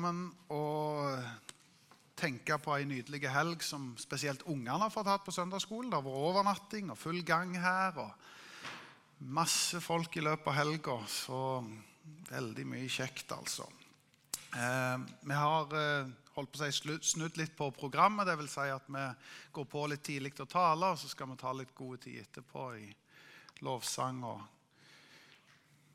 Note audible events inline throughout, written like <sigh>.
sammen og tenke på ei nydelig helg som spesielt ungene har fått hatt på søndagsskolen. Det har vært overnatting og full gang her. og Masse folk i løpet av helga. Så veldig mye kjekt, altså. Eh, vi har eh, holdt på å si, snudd litt på programmet. Det vil si at vi går på litt tidlig til å tale, og så skal vi ta litt gode tid etterpå i lovsang og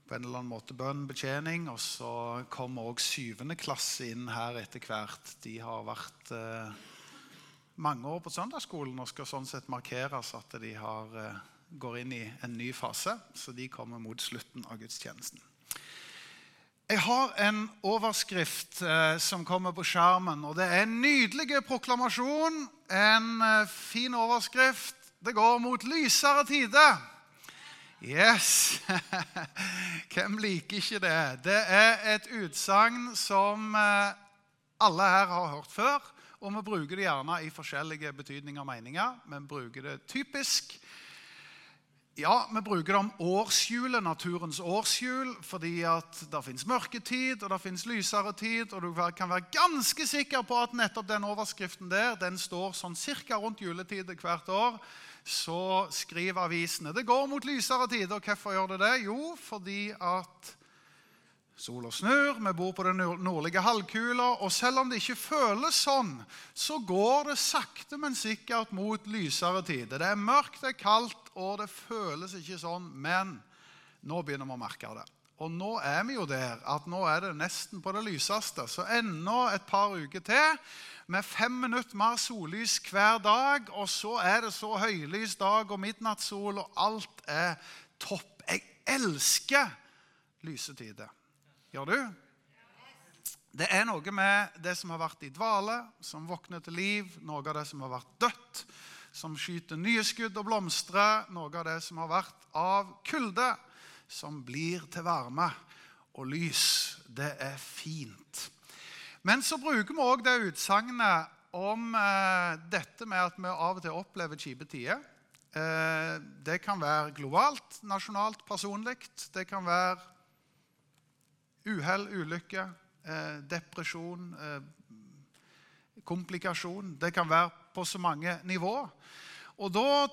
på en eller annen måte bønn, betjening. Og så kommer òg syvende klasse inn her etter hvert. De har vært eh, mange år på søndagsskolen og skal sånn sett markeres at de har, eh, går inn i en ny fase. Så de kommer mot slutten av gudstjenesten. Jeg har en overskrift eh, som kommer på skjermen. og Det er en nydelig proklamasjon. En eh, fin overskrift. Det går mot lysere tider. Yes! <laughs> Hvem liker ikke det? Det er et utsagn som eh, alle her har hørt før. Og vi bruker det gjerne i forskjellige betydninger og meninger. Vi bruker det typisk. Ja, vi bruker det om årshjulet, naturens årshjul, fordi at det fins mørketid og det fins lysere tid. Og du kan være ganske sikker på at nettopp den overskriften der den står sånn cirka rundt juletid hvert år så skriver avisene det går mot lysere tider. Hvorfor gjør det det? Jo, fordi at sola snur, vi bor på den nordlige halvkula, og selv om det ikke føles sånn, så går det sakte, men sikkert mot lysere tider. Det er mørkt, det er kaldt, og det føles ikke sånn, men nå begynner vi å merke det. Og nå er vi jo der at nå er det nesten på det lyseste. Så enda et par uker til med fem minutter mer sollys hver dag. Og så er det så høylys dag og midnattssol, og alt er topp. Jeg elsker lysetider. Gjør du? Det er noe med det som har vært i dvale, som våkner til liv, noe av det som har vært dødt, som skyter nye skudd og blomstrer, noe av det som har vært av kulde, som blir til varme og lys. Det er fint. Men så bruker vi òg det utsagnet om eh, dette med at vi av og til opplever kjipe tider. Eh, det kan være globalt, nasjonalt, personlig. Det kan være uhell, ulykke, eh, depresjon, eh, komplikasjon. Det kan være på så mange nivåer. Og da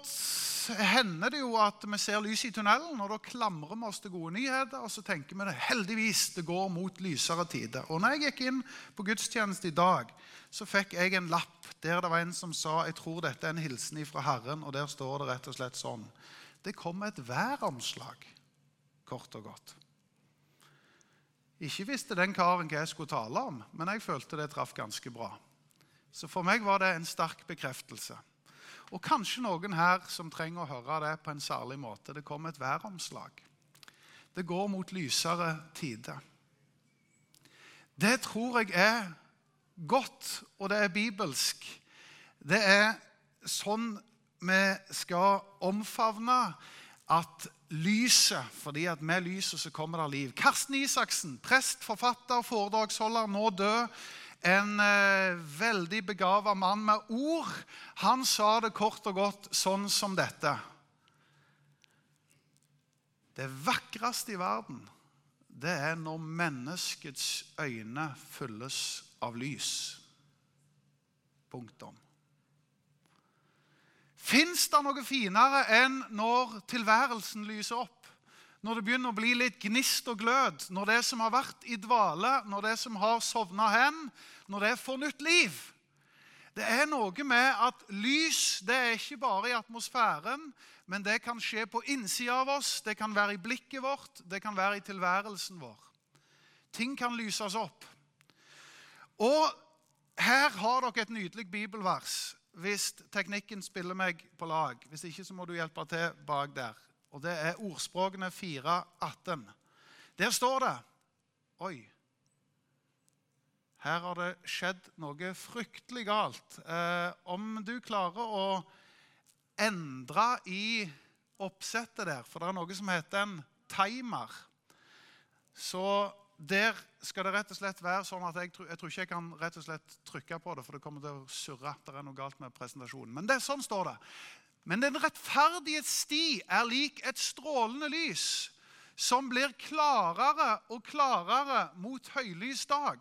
hender det jo at vi ser lys i tunnelen, og da klamrer vi oss til gode nyheter. Og så tenker vi det heldigvis det går mot lysere tider. Og når jeg gikk inn på gudstjeneste i dag, så fikk jeg en lapp der det var en som sa jeg tror dette er en hilsen fra Herren, og der står det rett og slett sånn Det kom et væromslag, kort og godt. Ikke visste den karen hva jeg skulle tale om, men jeg følte det traff ganske bra. Så for meg var det en sterk bekreftelse. Og kanskje noen her som trenger å høre det på en særlig måte. Det kommer et væromslag. Det går mot lysere tider. Det tror jeg er godt, og det er bibelsk. Det er sånn vi skal omfavne at lyset Fordi at med lyset så kommer det liv. Karsten Isaksen, prest, forfatter, foredragsholder, nå død en eh, veldig begava mann med ord. Han sa det kort og godt sånn som dette. Det vakreste i verden, det er når menneskets øyne fylles av lys. Punktum. Fins det noe finere enn når tilværelsen lyser opp? Når det begynner å bli litt gnist og glød, når det som har vært i dvale, når det som har sovna hen, når det får nytt liv. Det er noe med at lys det er ikke bare i atmosfæren, men det kan skje på innsida av oss, det kan være i blikket vårt, det kan være i tilværelsen vår. Ting kan lyses opp. Og her har dere et nydelig bibelvers hvis teknikken spiller meg på lag. Hvis ikke så må du hjelpe til bak der og det er ordspråkene 4.18. Der står det Oi. Her har det skjedd noe fryktelig galt. Eh, om du klarer å endre i oppsettet der, for det er noe som heter en timer Så der skal det rett og slett være sånn at jeg, jeg tror ikke jeg kan rett og slett trykke på det, for det kommer til å surre. Det er noe galt med presentasjonen. Men det, sånn står det. Men den rettferdige sti er lik et strålende lys som blir klarere og klarere mot høylys dag.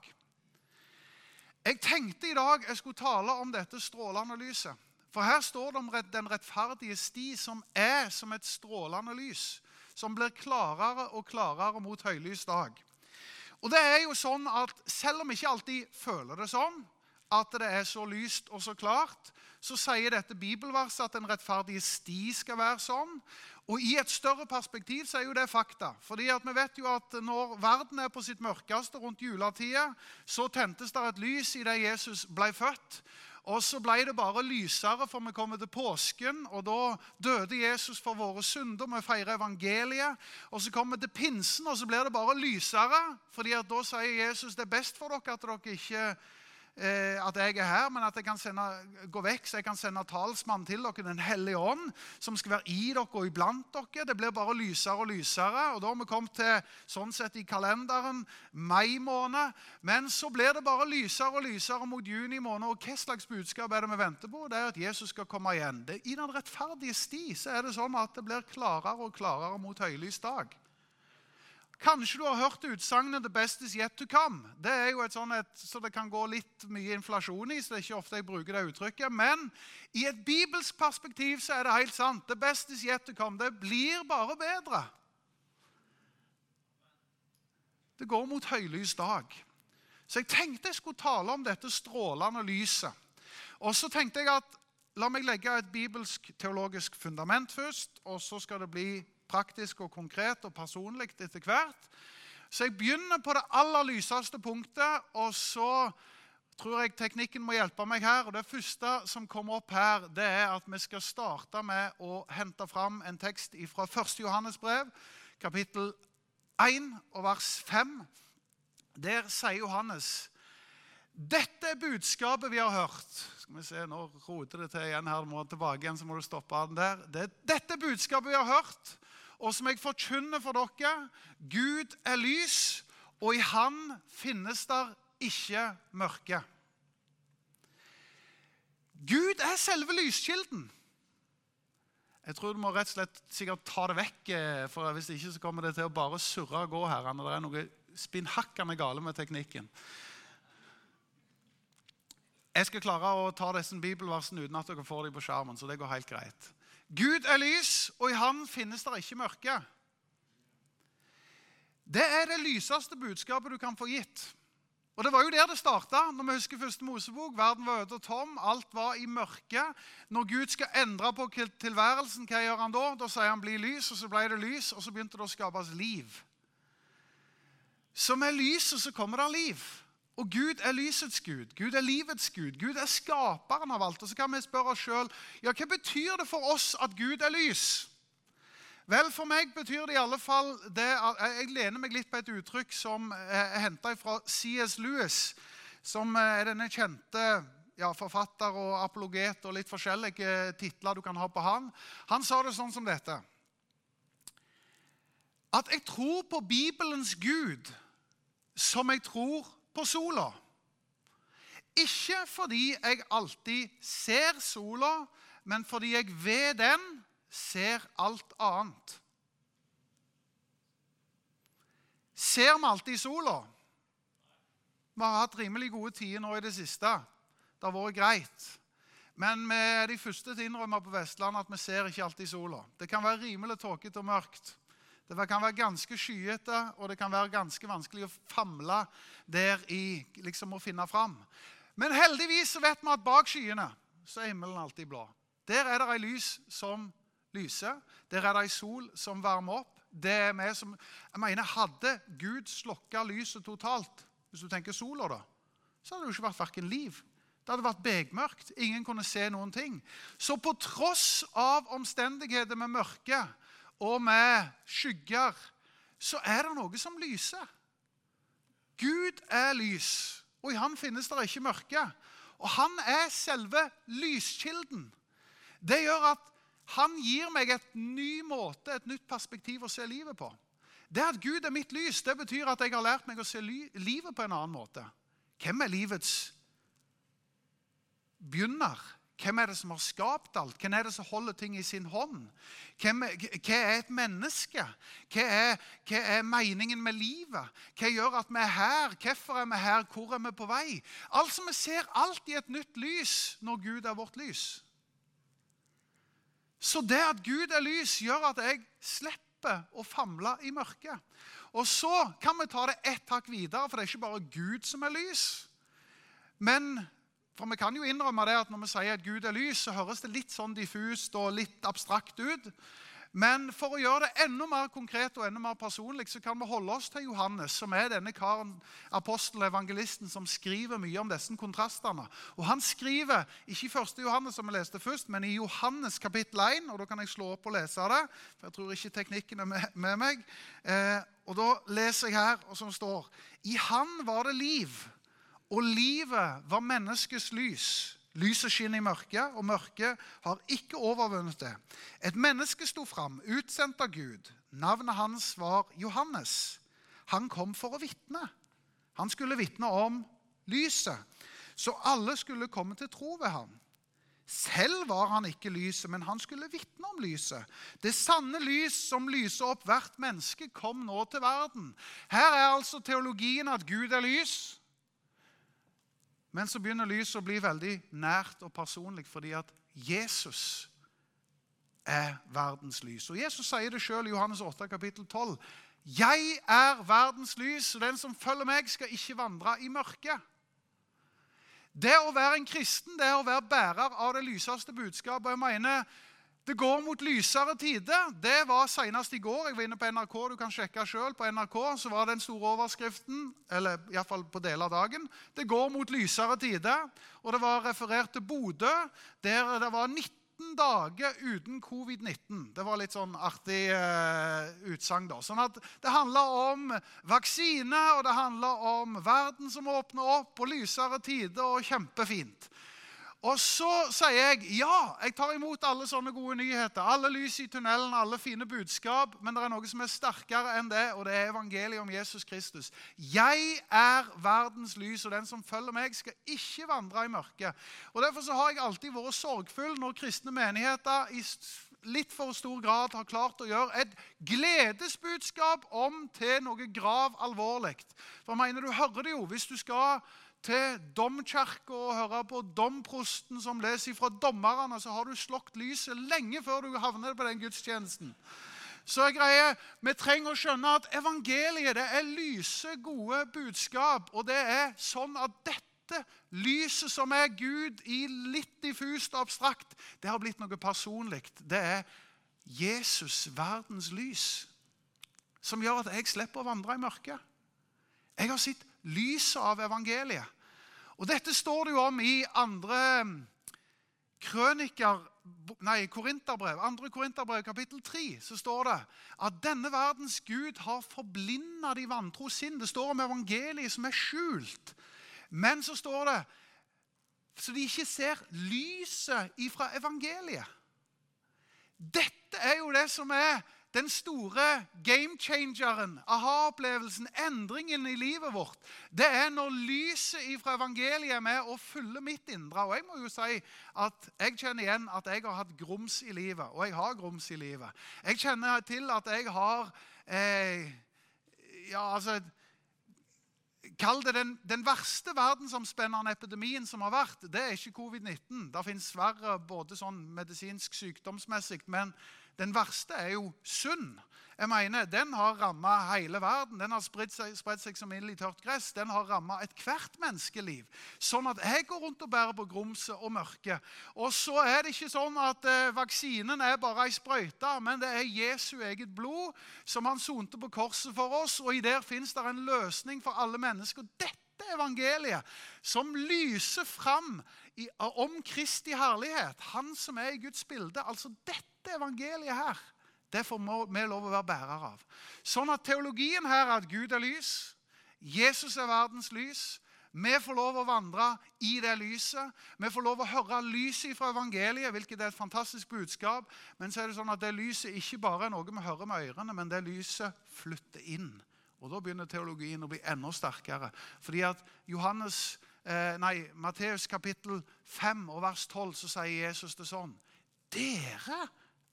Jeg tenkte i dag jeg skulle tale om dette strålende lyset. For her står det om den rettferdige sti, som er som et strålende lys. Som blir klarere og klarere mot høylys dag. Og det er jo sånn at Selv om vi ikke alltid føler det sånn, at det er så lyst og så klart, så sier dette bibelverset at den rettferdige sti skal være sånn. Og I et større perspektiv så er jo det fakta. Fordi at vi vet jo at Når verden er på sitt mørkeste rundt juletida, så tentes det et lys idet Jesus ble født. Og så ble det bare lysere, for vi kommer til påsken. og Da døde Jesus for våre synder. Vi feirer evangeliet. Og Så kommer vi til pinsen, og så blir det bare lysere. fordi at Da sier Jesus det er best for dere at dere ikke at jeg er her, men at jeg kan sende, gå vekk, så jeg kan sende talsmannen til dere, Den hellige ånd, som skal være i dere og iblant dere. Det blir bare lysere og lysere. og Da har vi kommet til sånn sett i kalenderen mai måned. Men så blir det bare lysere og lysere mot juni måned. Og hva slags budskap er det vi venter på? Det er at Jesus skal komme igjen. Det, I den rettferdige sti så er det sånn at det blir klarere og klarere mot høylys dag. Kanskje du har hørt utsagnet best is yet to come'. Det er jo et sånt et, så det kan gå litt mye inflasjon i, så det er ikke ofte jeg bruker det uttrykket. Men i et bibelsk perspektiv så er det helt sant. 'The best is yet to come'. Det blir bare bedre. Det går mot høylys dag. Så jeg tenkte jeg skulle tale om dette strålende lyset. Og så tenkte jeg at la meg legge et bibelsk teologisk fundament først, og så skal det bli praktisk og konkret og personlig etter hvert. Så jeg begynner på det aller lyseste punktet, og så tror jeg teknikken må hjelpe meg her. og Det første som kommer opp her, det er at vi skal starte med å hente fram en tekst fra 1. Johannes brev, kapittel 1 og vers 5. Der sier Johannes dette er budskapet vi har hørt. Skal vi se, Nå roter det til igjen her. Må tilbake igjen, så må du stoppe den der. Det, dette er budskapet vi har hørt, og som jeg forkynner for dere. Gud er lys, og i Han finnes der ikke mørke. Gud er selve lyskilden. Jeg tror du må rett og slett sikkert ta det vekk, eh, for hvis ikke så kommer det til å bare surre og gå her. når Det er noe spinnhakkende gale med teknikken. Jeg skal klare å ta disse bibelversene uten at dere får dem på skjermen. så det går helt greit. Gud er lys, og i ham finnes det ikke mørke. Det er det lyseste budskapet du kan få gitt. Og Det var jo der det starta. Når vi husker første Mosebok, Verden var øde og tom, alt var i mørke. Når Gud skal endre på tilværelsen, hva gjør han da? Da sier han 'bli lys', og så ble det lys, og så begynte det å skapes liv. Så med lyset så kommer det liv. Og Gud er lysets Gud. Gud er livets Gud. Gud er skaperen av alt. Og så kan vi spørre oss sjøl ja, hva betyr det for oss at Gud er lys. Vel, for meg betyr det i alle fall det Jeg lener meg litt på et uttrykk som er henta fra CS Lewis, som er denne kjente ja, forfatter og apologet og litt forskjellige titler du kan ha på han. Han sa det sånn som dette. At jeg tror på Bibelens Gud som jeg tror på sola. Ikke fordi jeg alltid ser sola, men fordi jeg ved den ser alt annet. Ser vi alltid sola? Vi har hatt rimelig gode tider nå i det siste. Det har vært greit. Men vi er de første til å innrømme på Vestlandet at vi ser ikke alltid sola. Det kan være rimelig tåkete og mørkt. Det kan være ganske skyete, og det kan være ganske vanskelig å famle der i liksom å finne fram. Men heldigvis så vet vi at bak skyene så er himmelen alltid blå. Der er det ei lys som lyser. Der er det ei sol som varmer opp. Det er vi som, jeg mener, Hadde Gud slokka lyset totalt, hvis du tenker sola, da, så hadde det jo ikke vært verken liv. Det hadde vært begmørkt. Ingen kunne se noen ting. Så på tross av omstendigheter med mørke og med skygger, så er det noe som lyser. Gud er lys, og i han finnes det ikke mørke. Og han er selve lyskilden. Det gjør at han gir meg et ny måte, et nytt perspektiv å se livet på. Det at Gud er mitt lys, det betyr at jeg har lært meg å se livet på en annen måte. Hvem er livets begynner? Hvem er det som har skapt alt? Hvem er det som holder ting i sin hånd? Hvem, hva er et menneske? Hva er, hva er, meningen med livet? Hva gjør at vi er her? Hvorfor er vi her? Hvor er vi på vei? Altså, Vi ser alt i et nytt lys når Gud er vårt lys. Så det at Gud er lys, gjør at jeg slipper å famle i mørket. Og så kan vi ta det ett hakk videre, for det er ikke bare Gud som er lys. Men for vi kan jo innrømme det at når vi sier at Gud er lys, så høres det litt sånn diffust og litt abstrakt ut. Men for å gjøre det enda mer konkret og enda mer personlig, så kan vi holde oss til Johannes, som er denne karen, apostelen, evangelisten, som skriver mye om disse kontrastene. Og Han skriver ikke i 1. Johannes, som vi leste først, men i Johannes kapittel 1. og Da kan jeg slå opp og lese det, for jeg tror ikke teknikken er med, meg. Eh, og Da leser jeg her, og som står I Han var det liv og livet var menneskets lys. Lyset skinner i mørket, og mørket har ikke overvunnet det. Et menneske sto fram, utsendt av Gud. Navnet hans var Johannes. Han kom for å vitne. Han skulle vitne om lyset, så alle skulle komme til tro ved ham. Selv var han ikke lyset, men han skulle vitne om lyset. Det sanne lys som lyser opp hvert menneske, kom nå til verden. Her er altså teologien at Gud er lys. Men så begynner lyset å bli veldig nært og personlig fordi at Jesus er verdens lys. Og Jesus sier det sjøl i Johannes 8, kapittel 12. Jeg er verdens lys, og den som følger meg, skal ikke vandre i mørket. Det å være en kristen det er å være bærer av det lyseste budskapet. Jeg mener, det går mot lysere tider. Det var senest i går. Jeg var inne på NRK. Du kan sjekke selv. På NRK så var den store overskriften, eller iallfall på deler av dagen. Det går mot lysere tider. Og det var referert til Bodø, der det var 19 dager uten covid-19. Det var litt sånn artig uh, utsagn. da. Sånn at Det handler om vaksine, og det handler om verden som åpner opp, og lysere tider, og kjempefint. Og så sier jeg ja, jeg tar imot alle sånne gode nyheter. Alle lys i tunnelen, alle fine budskap. Men det er noe som er sterkere enn det, og det er evangeliet om Jesus Kristus. Jeg er verdens lys, og den som følger meg, skal ikke vandre i mørket. Og Derfor så har jeg alltid vært sorgfull når kristne menigheter i litt for stor grad har klart å gjøre et gledesbudskap om til noe grav alvorlig. For jeg mener, Du hører det jo hvis du skal til domkirka og høre på domprosten som leser fra dommerne, så har du slått lyset lenge før du havner på den gudstjenesten. Så jeg greier, Vi trenger å skjønne at evangeliet det er lyse, gode budskap. Og det er sånn at dette lyset som er Gud i litt diffust og abstrakt, det har blitt noe personlig. Det er Jesus, verdens lys, som gjør at jeg slipper å vandre i mørket. Jeg har sett lyset av evangeliet. Og Dette står det jo om i andre krøniker, nei, korinterbrev, andre korinterbrev, kapittel 3, så står det at denne verdens Gud har forblinda de vantro sinn. Det står om evangeliet som er skjult. Men så står det så de ikke ser lyset ifra evangeliet. Dette er jo det som er den store game-changeren, aha-opplevelsen, endringen i livet vårt, det er når lyset fra evangeliet er med og fyller mitt indre. Og jeg må jo si at jeg kjenner igjen at jeg har hatt grums i livet, og jeg har grums i livet. Jeg kjenner til at jeg har eh, Ja, altså Kall det den, den, verste verdensomspennende epidemien som har vært. Det er ikke covid-19. Det fins verre både sånn medisinsk sykdomsmessig, men den verste er jo synd. Jeg mener, Den har ramma hele verden. Den har spredt seg, spredt seg som ild i tørt gress. Den har ramma ethvert menneskeliv. Sånn at jeg går rundt og bærer på grumset og mørket. Og så er det ikke sånn at eh, vaksinen er bare ei sprøyte, men det er Jesu eget blod som han sonte på korset for oss. Og i der fins det en løsning for alle mennesker. Dette evangeliet som lyser fram i, om Kristi herlighet, han som er i Guds bilde. altså dette dette evangeliet her, det får vi lov å være bærere av. Sånn at teologien her er at Gud er lys, Jesus er verdens lys. Vi får lov å vandre i det lyset. Vi får lov å høre lyset fra evangeliet, hvilket er et fantastisk budskap. Men så er det sånn at det lyset ikke bare er noe vi hører med ørene, men det lyset flytter inn. Og Da begynner teologien å bli enda sterkere. Fordi at Johannes eh, nei, Matteus kapittel 5 og vers 12 så sier Jesus det sånn Dere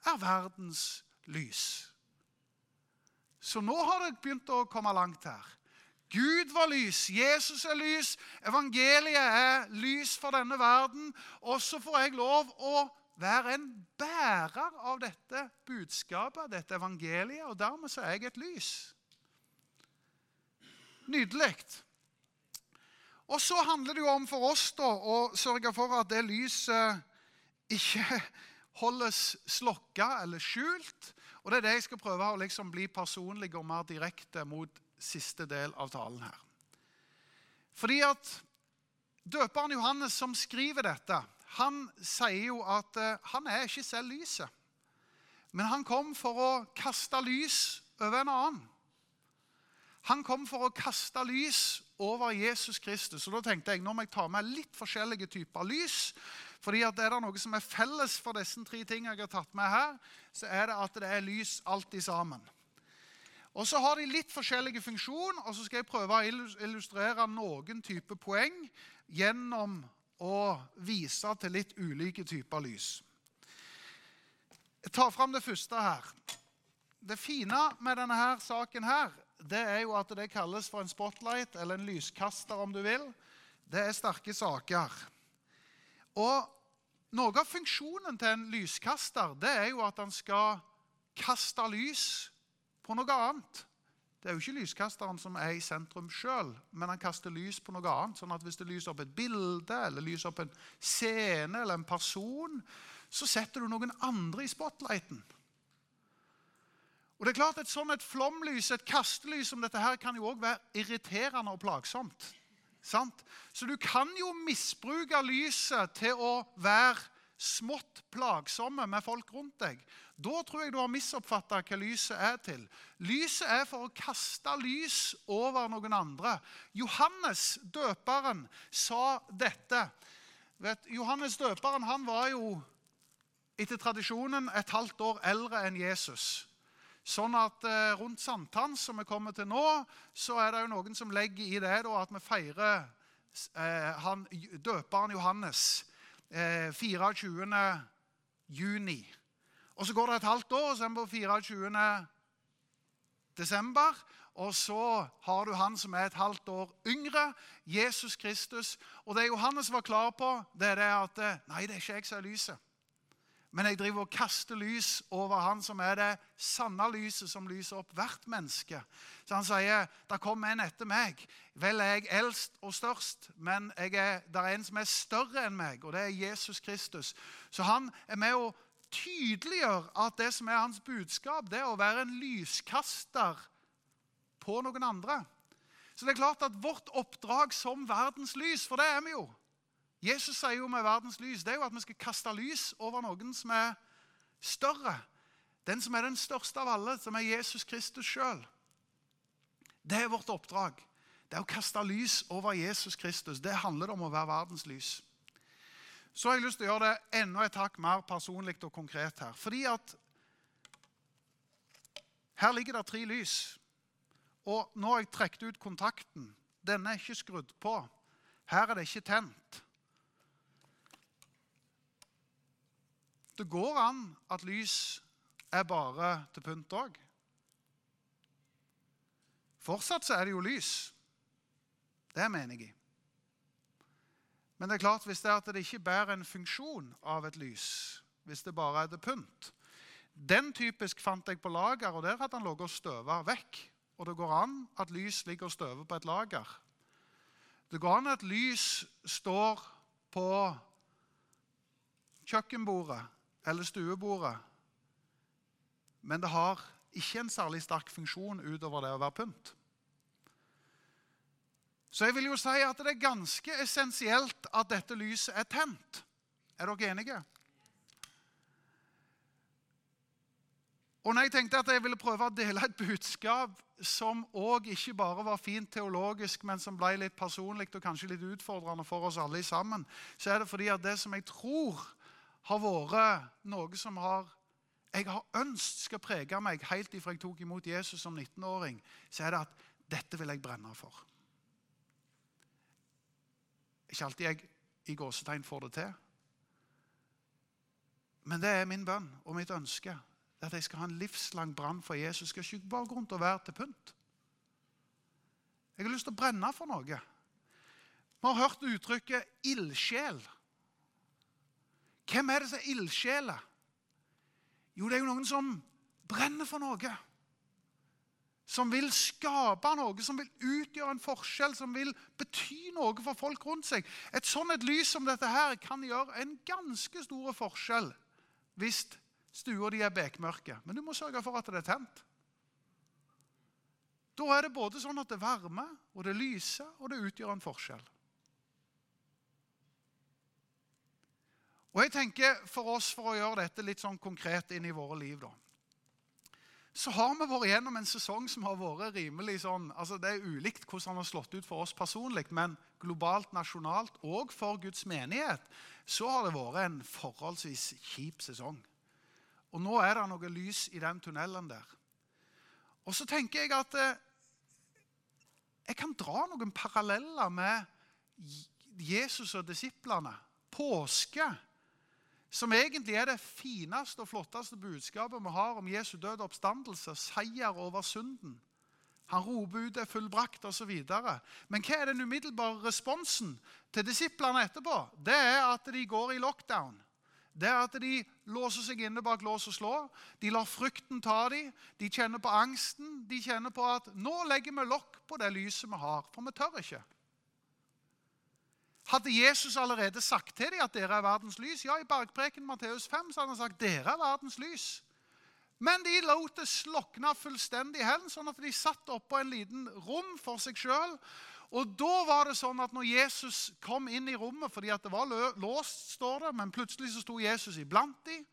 er verdens lys. Så nå har det begynt å komme langt her. Gud var lys, Jesus er lys, evangeliet er lys for denne verden. Og så får jeg lov å være en bærer av dette budskapet, dette evangeliet, og dermed så er jeg et lys. Nydelig. Og så handler det jo om for oss da, å sørge for at det lyset ikke holdes slokka eller skjult. Og Det er det jeg skal prøve å liksom bli personlig og mer direkte mot siste del av talen her. Fordi at døperen Johannes, som skriver dette, han sier jo at uh, han er ikke selv lyset. Men han kom for å kaste lys over en annen. Han kom for å kaste lys over Jesus Kristus. Og da tenkte jeg nå må jeg ta med litt forskjellige typer lys. Fordi at Er det noe som er felles for disse tre tingene jeg har tatt med her, så er det at det er lys alltid sammen. Og Så har de litt forskjellige funksjon, og så skal jeg prøve å illustrere noen type poeng gjennom å vise til litt ulike typer lys. Jeg tar fram det første her. Det fine med denne her saken her, det er jo at det kalles for en spotlight, eller en lyskaster, om du vil. Det er sterke saker. Og noe av funksjonen til en lyskaster det er jo at han skal kaste lys på noe annet. Det er jo ikke lyskasteren som er i sentrum sjøl, men han kaster lys på noe annet. sånn at Hvis det lyser opp et bilde eller lyser opp en scene eller en person, så setter du noen andre i spotlighten. Og det er klart Et sånn et flomlys, et kastelys som dette her, kan jo òg være irriterende og plagsomt. Sant? Så du kan jo misbruke lyset til å være smått plagsomme med folk rundt deg. Da tror jeg du har misoppfatta hva lyset er til. Lyset er for å kaste lys over noen andre. Johannes døperen sa dette. Vet, Johannes døperen han var jo etter tradisjonen et halvt år eldre enn Jesus. Sånn at eh, rundt sankthans, som vi kommer til nå, så er det jo noen som legger i det da, at vi feirer eh, han, døperen Johannes eh, 24. juni. Og så går det et halvt år, og så er vi på 24. desember. Og så har du han som er et halvt år yngre, Jesus Kristus. Og det Johannes var klar på, det er det at eh, Nei, det er ikke jeg som er lyset. Men jeg driver og kaster lys over han som er det sanne lyset som lyser opp hvert menneske. Så han sier det kommer en etter meg. Vel er jeg eldst og størst, men det er en som er større enn meg, og det er Jesus Kristus. Så han er med å tydeliggjøre at det som er hans budskap, det er å være en lyskaster på noen andre. Så det er klart at vårt oppdrag som verdens lys, for det er vi jo Jesus sier jo med verdens lys det er jo at vi skal kaste lys over noen som er større. Den som er den største av alle, som er Jesus Kristus sjøl. Det er vårt oppdrag. Det er å kaste lys over Jesus Kristus. Det handler om å være verdens lys. Så har jeg lyst til å gjøre det enda et hakk mer personlig og konkret her. Fordi at her ligger det tre lys. Og nå har jeg trukket ut kontakten. Denne er ikke skrudd på. Her er det ikke tent. Det går an at lys er bare til pynt òg. Fortsatt så er det jo lys. Det mener jeg. Men det er klart hvis det, er at det ikke bærer en funksjon av et lys, hvis det bare er til pynt Den typisk fant jeg på lager, og der hadde han ligget og støva vekk. Og det går an at lys ligger og støver på et lager. Det går an at lys står på kjøkkenbordet eller stuebordet. Men det har ikke en særlig sterk funksjon utover det å være pynt. Så jeg vil jo si at det er ganske essensielt at dette lyset er tent. Er dere enige? Og når jeg tenkte at jeg ville prøve å dele et budskap som òg ikke bare var fint teologisk, men som ble litt personlig og kanskje litt utfordrende for oss alle sammen, så er det fordi at det som jeg tror har vært noe som har, jeg har ønsket skal prege meg helt ifra jeg tok imot Jesus som 19-åring, så er det at dette vil jeg brenne for. Ikke alltid jeg i gåsetegn får det til. Men det er min bønn og mitt ønske. At jeg skal ha en livslang brann for Jesus. Jeg skal ikke bare gå rundt og være til pynt. Jeg har lyst til å brenne for noe. Vi har hørt uttrykket 'ildsjel'. Hvem er det som er ildsjeler? Jo, det er jo noen som brenner for noe. Som vil skape noe, som vil utgjøre en forskjell, som vil bety noe for folk rundt seg. Et sånn et lys som dette her kan gjøre en ganske stor forskjell hvis stua di er bekmørke. Men du må sørge for at det er tent. Da er det både sånn at det varmer, og det lyser, og det utgjør en forskjell. Og jeg tenker For oss, for å gjøre dette litt sånn konkret inn i våre liv, da, så har vi vært gjennom en sesong som har vært rimelig sånn altså Det er ulikt hvordan den har slått ut for oss personlig, men globalt, nasjonalt og for Guds menighet så har det vært en forholdsvis kjip sesong. Og nå er det noe lys i den tunnelen der. Og så tenker jeg at eh, jeg kan dra noen paralleller med Jesus og disiplene. Påske som egentlig er det fineste og flotteste budskapet vi har om Jesu død og oppstandelse, seier over synden. Han roper ut 'det er fullbrakt' osv. Men hva er den umiddelbare responsen til disiplene etterpå? Det er at de går i lockdown. Det er at de låser seg inne bak lås og slå. De lar frykten ta dem. De kjenner på angsten. De kjenner på at 'nå legger vi lokk på det lyset vi har', for vi tør ikke'. Hadde Jesus allerede sagt til dem at dere er verdens lys? Ja, I bergpreken Matteus 5 så hadde han sagt dere er verdens lys. Men de lot det slokne fullstendig hen, sånn at de satt oppå en liten rom for seg sjøl. Og da var det sånn at når Jesus kom inn i rommet, fordi at det var låst, står det, men plutselig så sto Jesus iblant dem.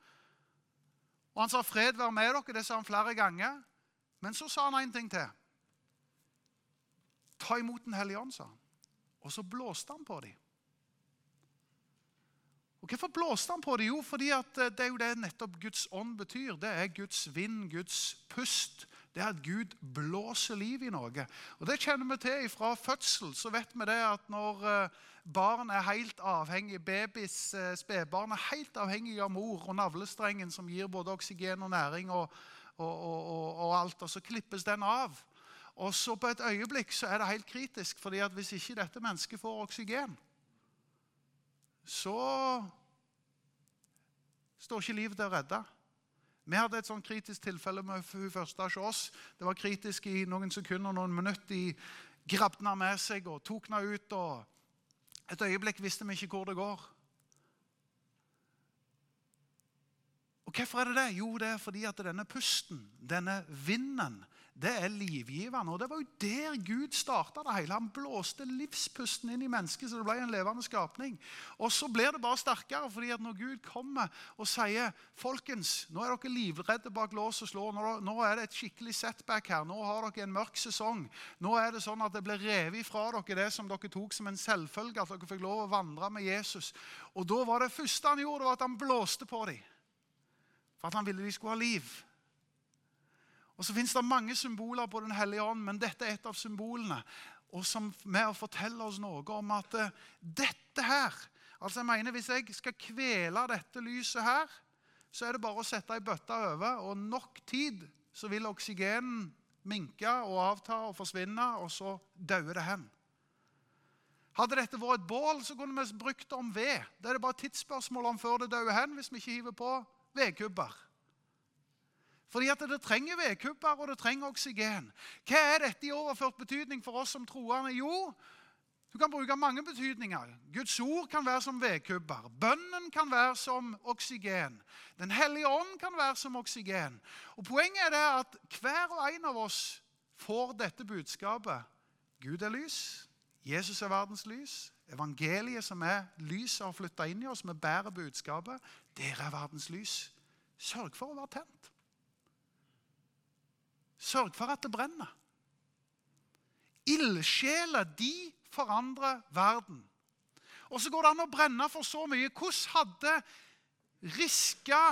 Og han sa 'fred være med dere'. Det sa han flere ganger. Men så sa han en ting til. Ta imot Den hellige ånd, sa han. Og så blåste han på dem. Og Hvorfor blåste han på det? Jo, fordi eh, det er jo det nettopp Guds ånd betyr. Det er Guds vind, Guds pust. Det er at Gud blåser liv i noe. Og Det kjenner vi til fra fødsel. Så vet vi det at når eh, barn er helt avhengig, babys eh, spedbarn er helt avhengig av mor og navlestrengen som gir både oksygen og næring og, og, og, og alt, og så klippes den av. Og så på et øyeblikk så er det helt kritisk, fordi at hvis ikke dette mennesket får oksygen, så står ikke livet til å redde. Vi hadde et sånn kritisk tilfelle med hun første hos oss. Det var kritisk i noen sekunder, noen minutter. De grabbet henne med seg og tok henne ut. og Et øyeblikk visste vi ikke hvor det går. Og Hvorfor er det det? Jo, det er fordi at denne pusten, denne vinden, det er livgivende. Og Det var jo der Gud starta det hele. Han blåste livspusten inn i mennesket, så det ble en levende skapning. Og så blir det bare sterkere, fordi at når Gud kommer og sier folkens, nå er dere livredde bak lås og slå, nå, er det et skikkelig setback her, nå har dere en mørk sesong. Nå er det sånn at det blir revet ifra dere det som dere tok som en selvfølge, at dere fikk lov å vandre med Jesus. Og da var det første han gjorde, var at han blåste på dem. For at han ville de skulle ha liv. Og så finnes det mange symboler på Den hellige ånd, men dette er et av symbolene. Og som med å fortelle oss noe om at uh, dette her altså jeg mener Hvis jeg skal kvele dette lyset her, så er det bare å sette ei bøtte over, og nok tid så vil oksygenen minke og avta og forsvinne, og så dauer det hen. Hadde dette vært et bål, så kunne vi brukt det om ved. Det er det bare tidsspørsmål om før det dauer hen, hvis vi ikke hiver på vedkubber. Fordi at det trenger vedkubber, og det trenger oksygen. Hva er dette i overført betydning for oss som troende? Jo, du kan bruke mange betydninger. Guds ord kan være som vedkubber. Bønnen kan være som oksygen. Den hellige ånd kan være som oksygen. Og Poenget er det at hver og en av oss får dette budskapet. Gud er lys. Jesus er verdens lys. Evangeliet som er lyset har flytta inn i oss. Vi bærer budskapet. Dere er verdens lys. Sørg for å være tent. Sørg for at det brenner. Ildsjeler, de forandrer verden. Og så går det an å brenne for så mye. Hvordan hadde Riska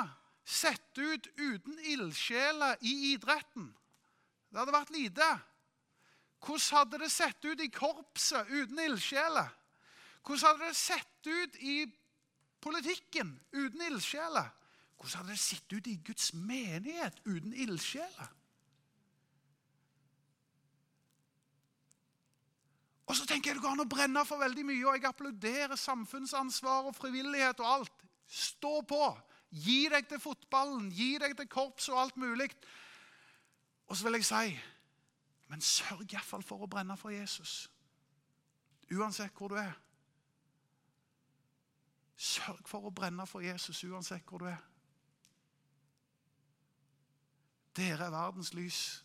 sett ut uten ildsjeler i idretten? Det hadde vært lite. Hvordan hadde det sett ut i korpset uten ildsjeler? Hvordan hadde det sett ut i politikken uten ildsjeler? Hvordan hadde det sett ut i Guds menighet uten ildsjeler? Og så tenker jeg Det går an å brenne for veldig mye, og jeg applauderer samfunnsansvar og frivillighet og alt. Stå på! Gi deg til fotballen, gi deg til korps og alt mulig. Og så vil jeg si men sørg iallfall for å brenne for Jesus. Uansett hvor du er. Sørg for å brenne for Jesus uansett hvor du er. Dere er verdens lys.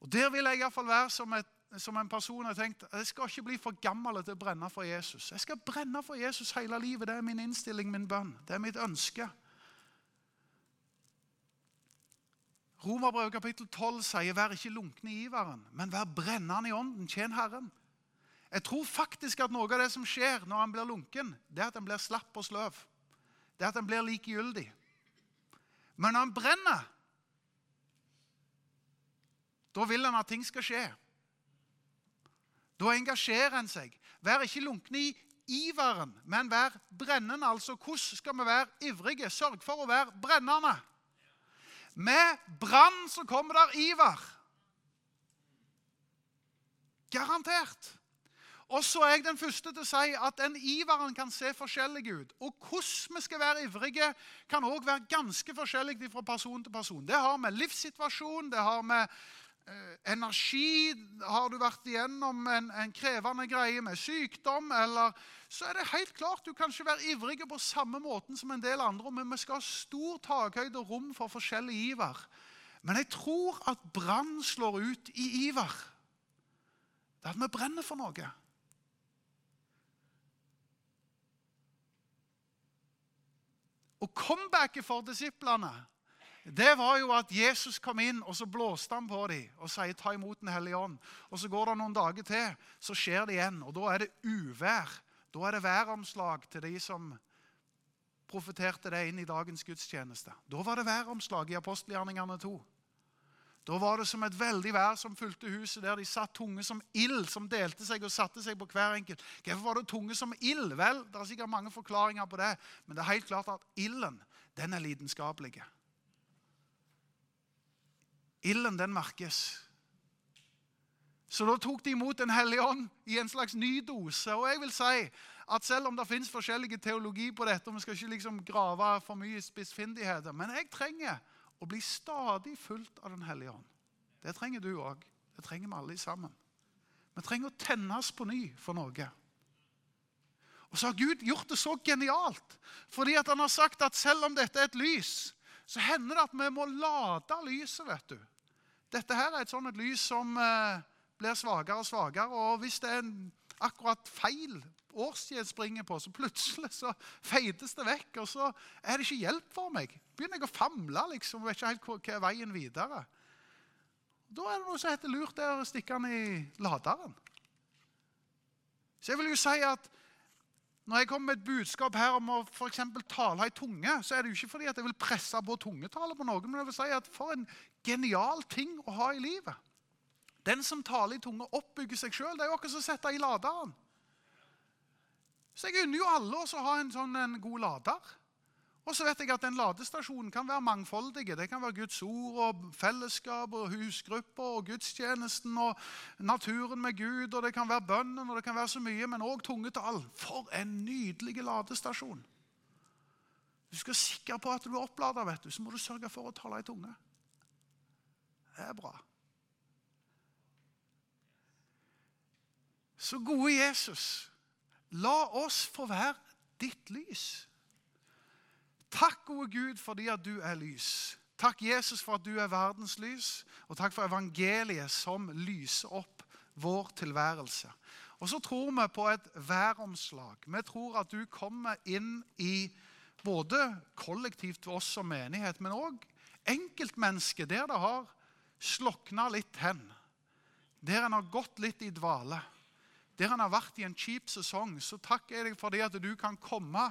Og Der vil jeg iallfall være som, et, som en person har tenkt jeg skal ikke bli for gammel til å brenne for Jesus. Jeg skal brenne for Jesus hele livet. Det er min innstilling, min bønn. Det er mitt ønske. Romerbrevet kapittel 12 sier 'vær ikke lunkne i iveren', men vær brennende i ånden. Tjen Herren. Jeg tror faktisk at noe av det som skjer når han blir lunken, det er at han blir slapp og sløv. Det er at han blir likegyldig. Men når han brenner, da vil han at ting skal skje. Da engasjerer han seg. Vær ikke lunken i iveren, men vær brennende. Altså, hvordan skal vi være ivrige? Sørg for å være brennende. Med brann så kommer der iver. Garantert. Og så er jeg den første til å si at den iveren kan se forskjellig ut. Og hvordan vi skal være ivrige, kan òg være ganske forskjellig fra person til person. Det har med livssituasjon, det har med energi Har du vært igjennom en, en, krevende greie med sykdom, eller Så er det helt klart du kan ikke være ivrig på samme måten som en del andre, men vi skal ha stor takhøyde og rom for forskjellig iver. Men jeg tror at brann slår ut i iver. Det er at vi brenner for noe. Og comebacket for disiplene det var jo at Jesus kom inn og så blåste han på dem og sier 'ta imot Den hellige ånd'. Og Så går det noen dager til, så skjer det igjen. Og Da er det uvær. Da er det væromslag til de som profeterte det inn i dagens gudstjeneste. Da var det væromslag i apostelgjerningene 2. Da var det som et veldig vær som fulgte huset, der de satt tunge som ild, som delte seg og satte seg på hver enkelt. Hvorfor var det tunge som ild? Vel, Det er sikkert mange forklaringer på det, men det er helt klart at ilden den er lidenskapelig. Ilden, den merkes. Så da tok de imot Den hellige ånd i en slags ny dose. Og jeg vil si at selv om det fins forskjellige teologi på dette, og vi skal ikke liksom grave for mye spissfindigheter, men jeg trenger å bli stadig fulgt av Den hellige ånd. Det trenger du òg. Det trenger vi alle sammen. Vi trenger å tennes på ny for noe. Og så har Gud gjort det så genialt, fordi at han har sagt at selv om dette er et lys, så hender det at vi må lade lyset. vet du. Dette her er et sånt et lys som eh, blir svakere og svakere. Og hvis det er en akkurat feil årstid springer på, så plutselig så feites det vekk. Og så er det ikke hjelp for meg. Begynner jeg å famle liksom, og vet ikke helt hva er veien videre. Da er det noe som heter lurt der å stikke den i laderen. Så jeg vil jo si at når jeg kommer med et budskap her om å for tale i tunge, så er det jo ikke fordi at jeg vil presse på tungetale på noen, men jeg vil si at for en genial ting å ha i livet. Den som taler i tunge, oppbygger seg sjøl. Det er jo akkurat som å sette i laderen. Så jeg unner jo alle oss å ha en sånn en god lader. Og så vet jeg at den ladestasjonen kan være mangfoldige. Det kan være Guds ord og fellesskap og husgrupper og gudstjenesten og naturen med Gud. Og det kan være bønnen og det kan være så mye, men òg tungetall. For en nydelig ladestasjon. Du skal sikre på at du er opplada, vet du, så må du sørge for å tale i tunge. Det er bra. Så gode Jesus, la oss få være ditt lys. Takk, gode Gud, fordi at du er lys. Takk, Jesus, for at du er verdens lys. Og takk for evangeliet som lyser opp vår tilværelse. Og så tror vi på et væromslag. Vi tror at du kommer inn i både kollektivt for oss som menighet, men òg enkeltmennesket der det har slokna litt hen. Der en har gått litt i dvale. Der en har vært i en kjip sesong. Så takker jeg deg for det at du kan komme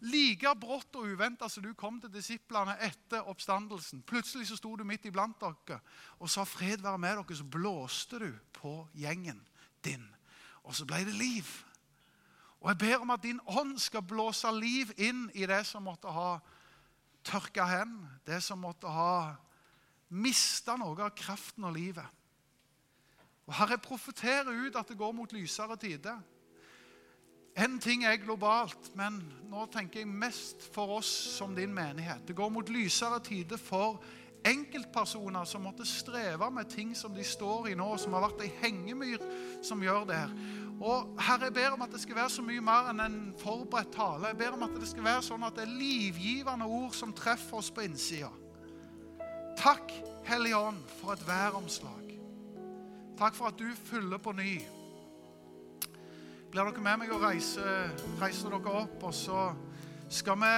Like brått og uventa som du kom til disiplene etter oppstandelsen. Plutselig så sto du midt iblant dere og sa 'fred være med dere', så blåste du på gjengen. din. og så ble det liv. Og jeg ber om at din ånd skal blåse liv inn i det som måtte ha tørka hen, det som måtte ha mista noe av kraften og livet. Og Herre, profeterer ut at det går mot lysere tider. En ting er globalt, men nå tenker jeg mest for oss som din menighet. Det går mot lysere tider for enkeltpersoner som måtte streve med ting som de står i nå, som har vært ei hengemyr som gjør det her. Og Herre, jeg ber om at det skal være så mye mer enn en forberedt tale. Jeg ber om at det skal være sånn at det er livgivende ord som treffer oss på innsida. Takk, Hellige Ånd, for et væromslag. Takk for at du fyller på ny. Blir dere med meg og reiser, reiser dere opp, og så skal vi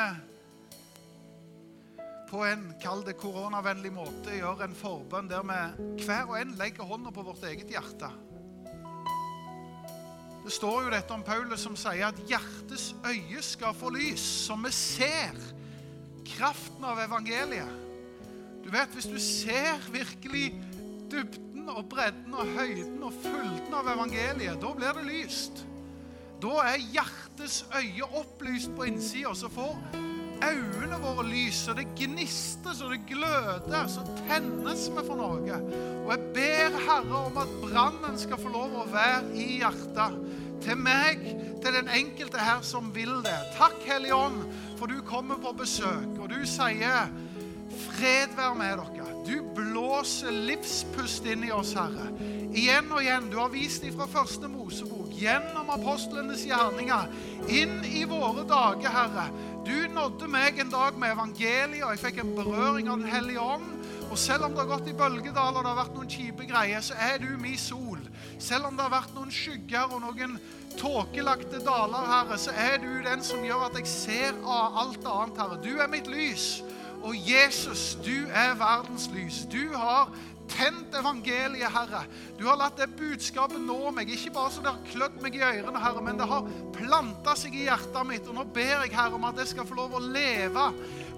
på en kall det koronavennlig måte gjøre en forbønn der vi hver og en legger hånda på vårt eget hjerte. Det står jo dette om Paulus som sier at hjertets øye skal få lys, så vi ser kraften av evangeliet. Du vet, Hvis du ser virkelig dybden og bredden og høyden og fylden av evangeliet, da blir det lyst. Da er hjertets øye opplyst på innsida, så får øynene våre lys, og det gnister så det gløder, så tennes vi for noe. Og jeg ber Herre om at brannen skal få lov å være i hjertet. Til meg, til den enkelte her som vil det. Takk, Hellige Ånd, for du kommer på besøk, og du sier Fred være med dere. Du blåser livspust inn i oss, Herre. Igjen og igjen. Du har vist dem fra første Mosebok, gjennom apostlenes gjerninger, inn i våre dager, Herre. Du nådde meg en dag med evangeliet, og jeg fikk en berøring av Den hellige ånd. Og selv om det har gått i bølgedaler og det har vært noen kjipe greier, så er du min sol. Selv om det har vært noen skygger og noen tåkelagte daler, Herre, så er du den som gjør at jeg ser av alt annet, Herre. Du er mitt lys. Og Jesus, du er verdens lys. Du har tent evangeliet, Herre. Du har latt det budskapet nå meg. Ikke bare så det har klødd meg i ørene, Herre, men det har planta seg i hjertet mitt. Og nå ber jeg, Herre, om at jeg skal få lov å leve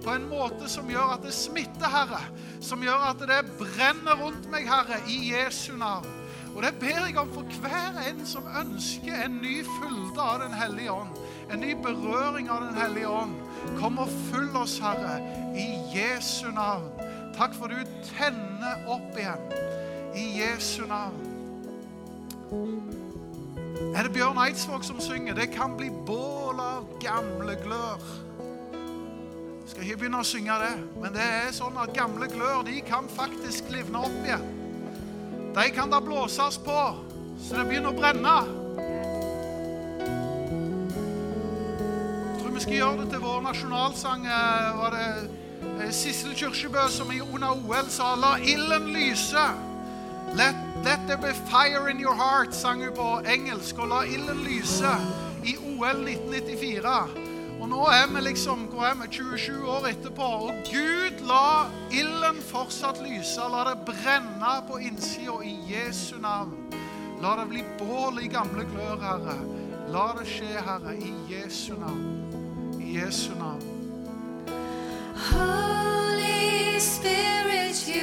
på en måte som gjør at det smitter, Herre. Som gjør at det brenner rundt meg, Herre, i Jesu navn. Og det ber jeg om for hver en som ønsker en ny fylde av Den hellige ånd. En ny berøring av Den hellige ånd. Kom og følg oss, Herre, i Jesu navn. Takk for du tenner opp igjen i Jesu navn. Er det Bjørn Eidsvåg som synger? Det kan bli bål av gamle glør. Skal ikke begynne å synge det, men det er sånn at gamle glør de kan faktisk livne opp igjen. De kan da blåses på så det begynner å brenne. Jeg tror vi skal gjøre det til vår nasjonalsang. Eh, var det Sissel Kyrkjebø som under OL sa 'La ilden lyse'. Let, let there be fire in your heart, sang hun på engelsk. Og 'La ilden lyse' i OL 1994. Og nå er vi liksom hvor er vi, 27 år etterpå. Og Gud, la ilden fortsatt lyse. La det brenne på innsida i Jesu navn. La det bli bål i gamle glør, Herre. La det skje, Herre, i Jesu navn. I Jesu navn. Holy Spirit, you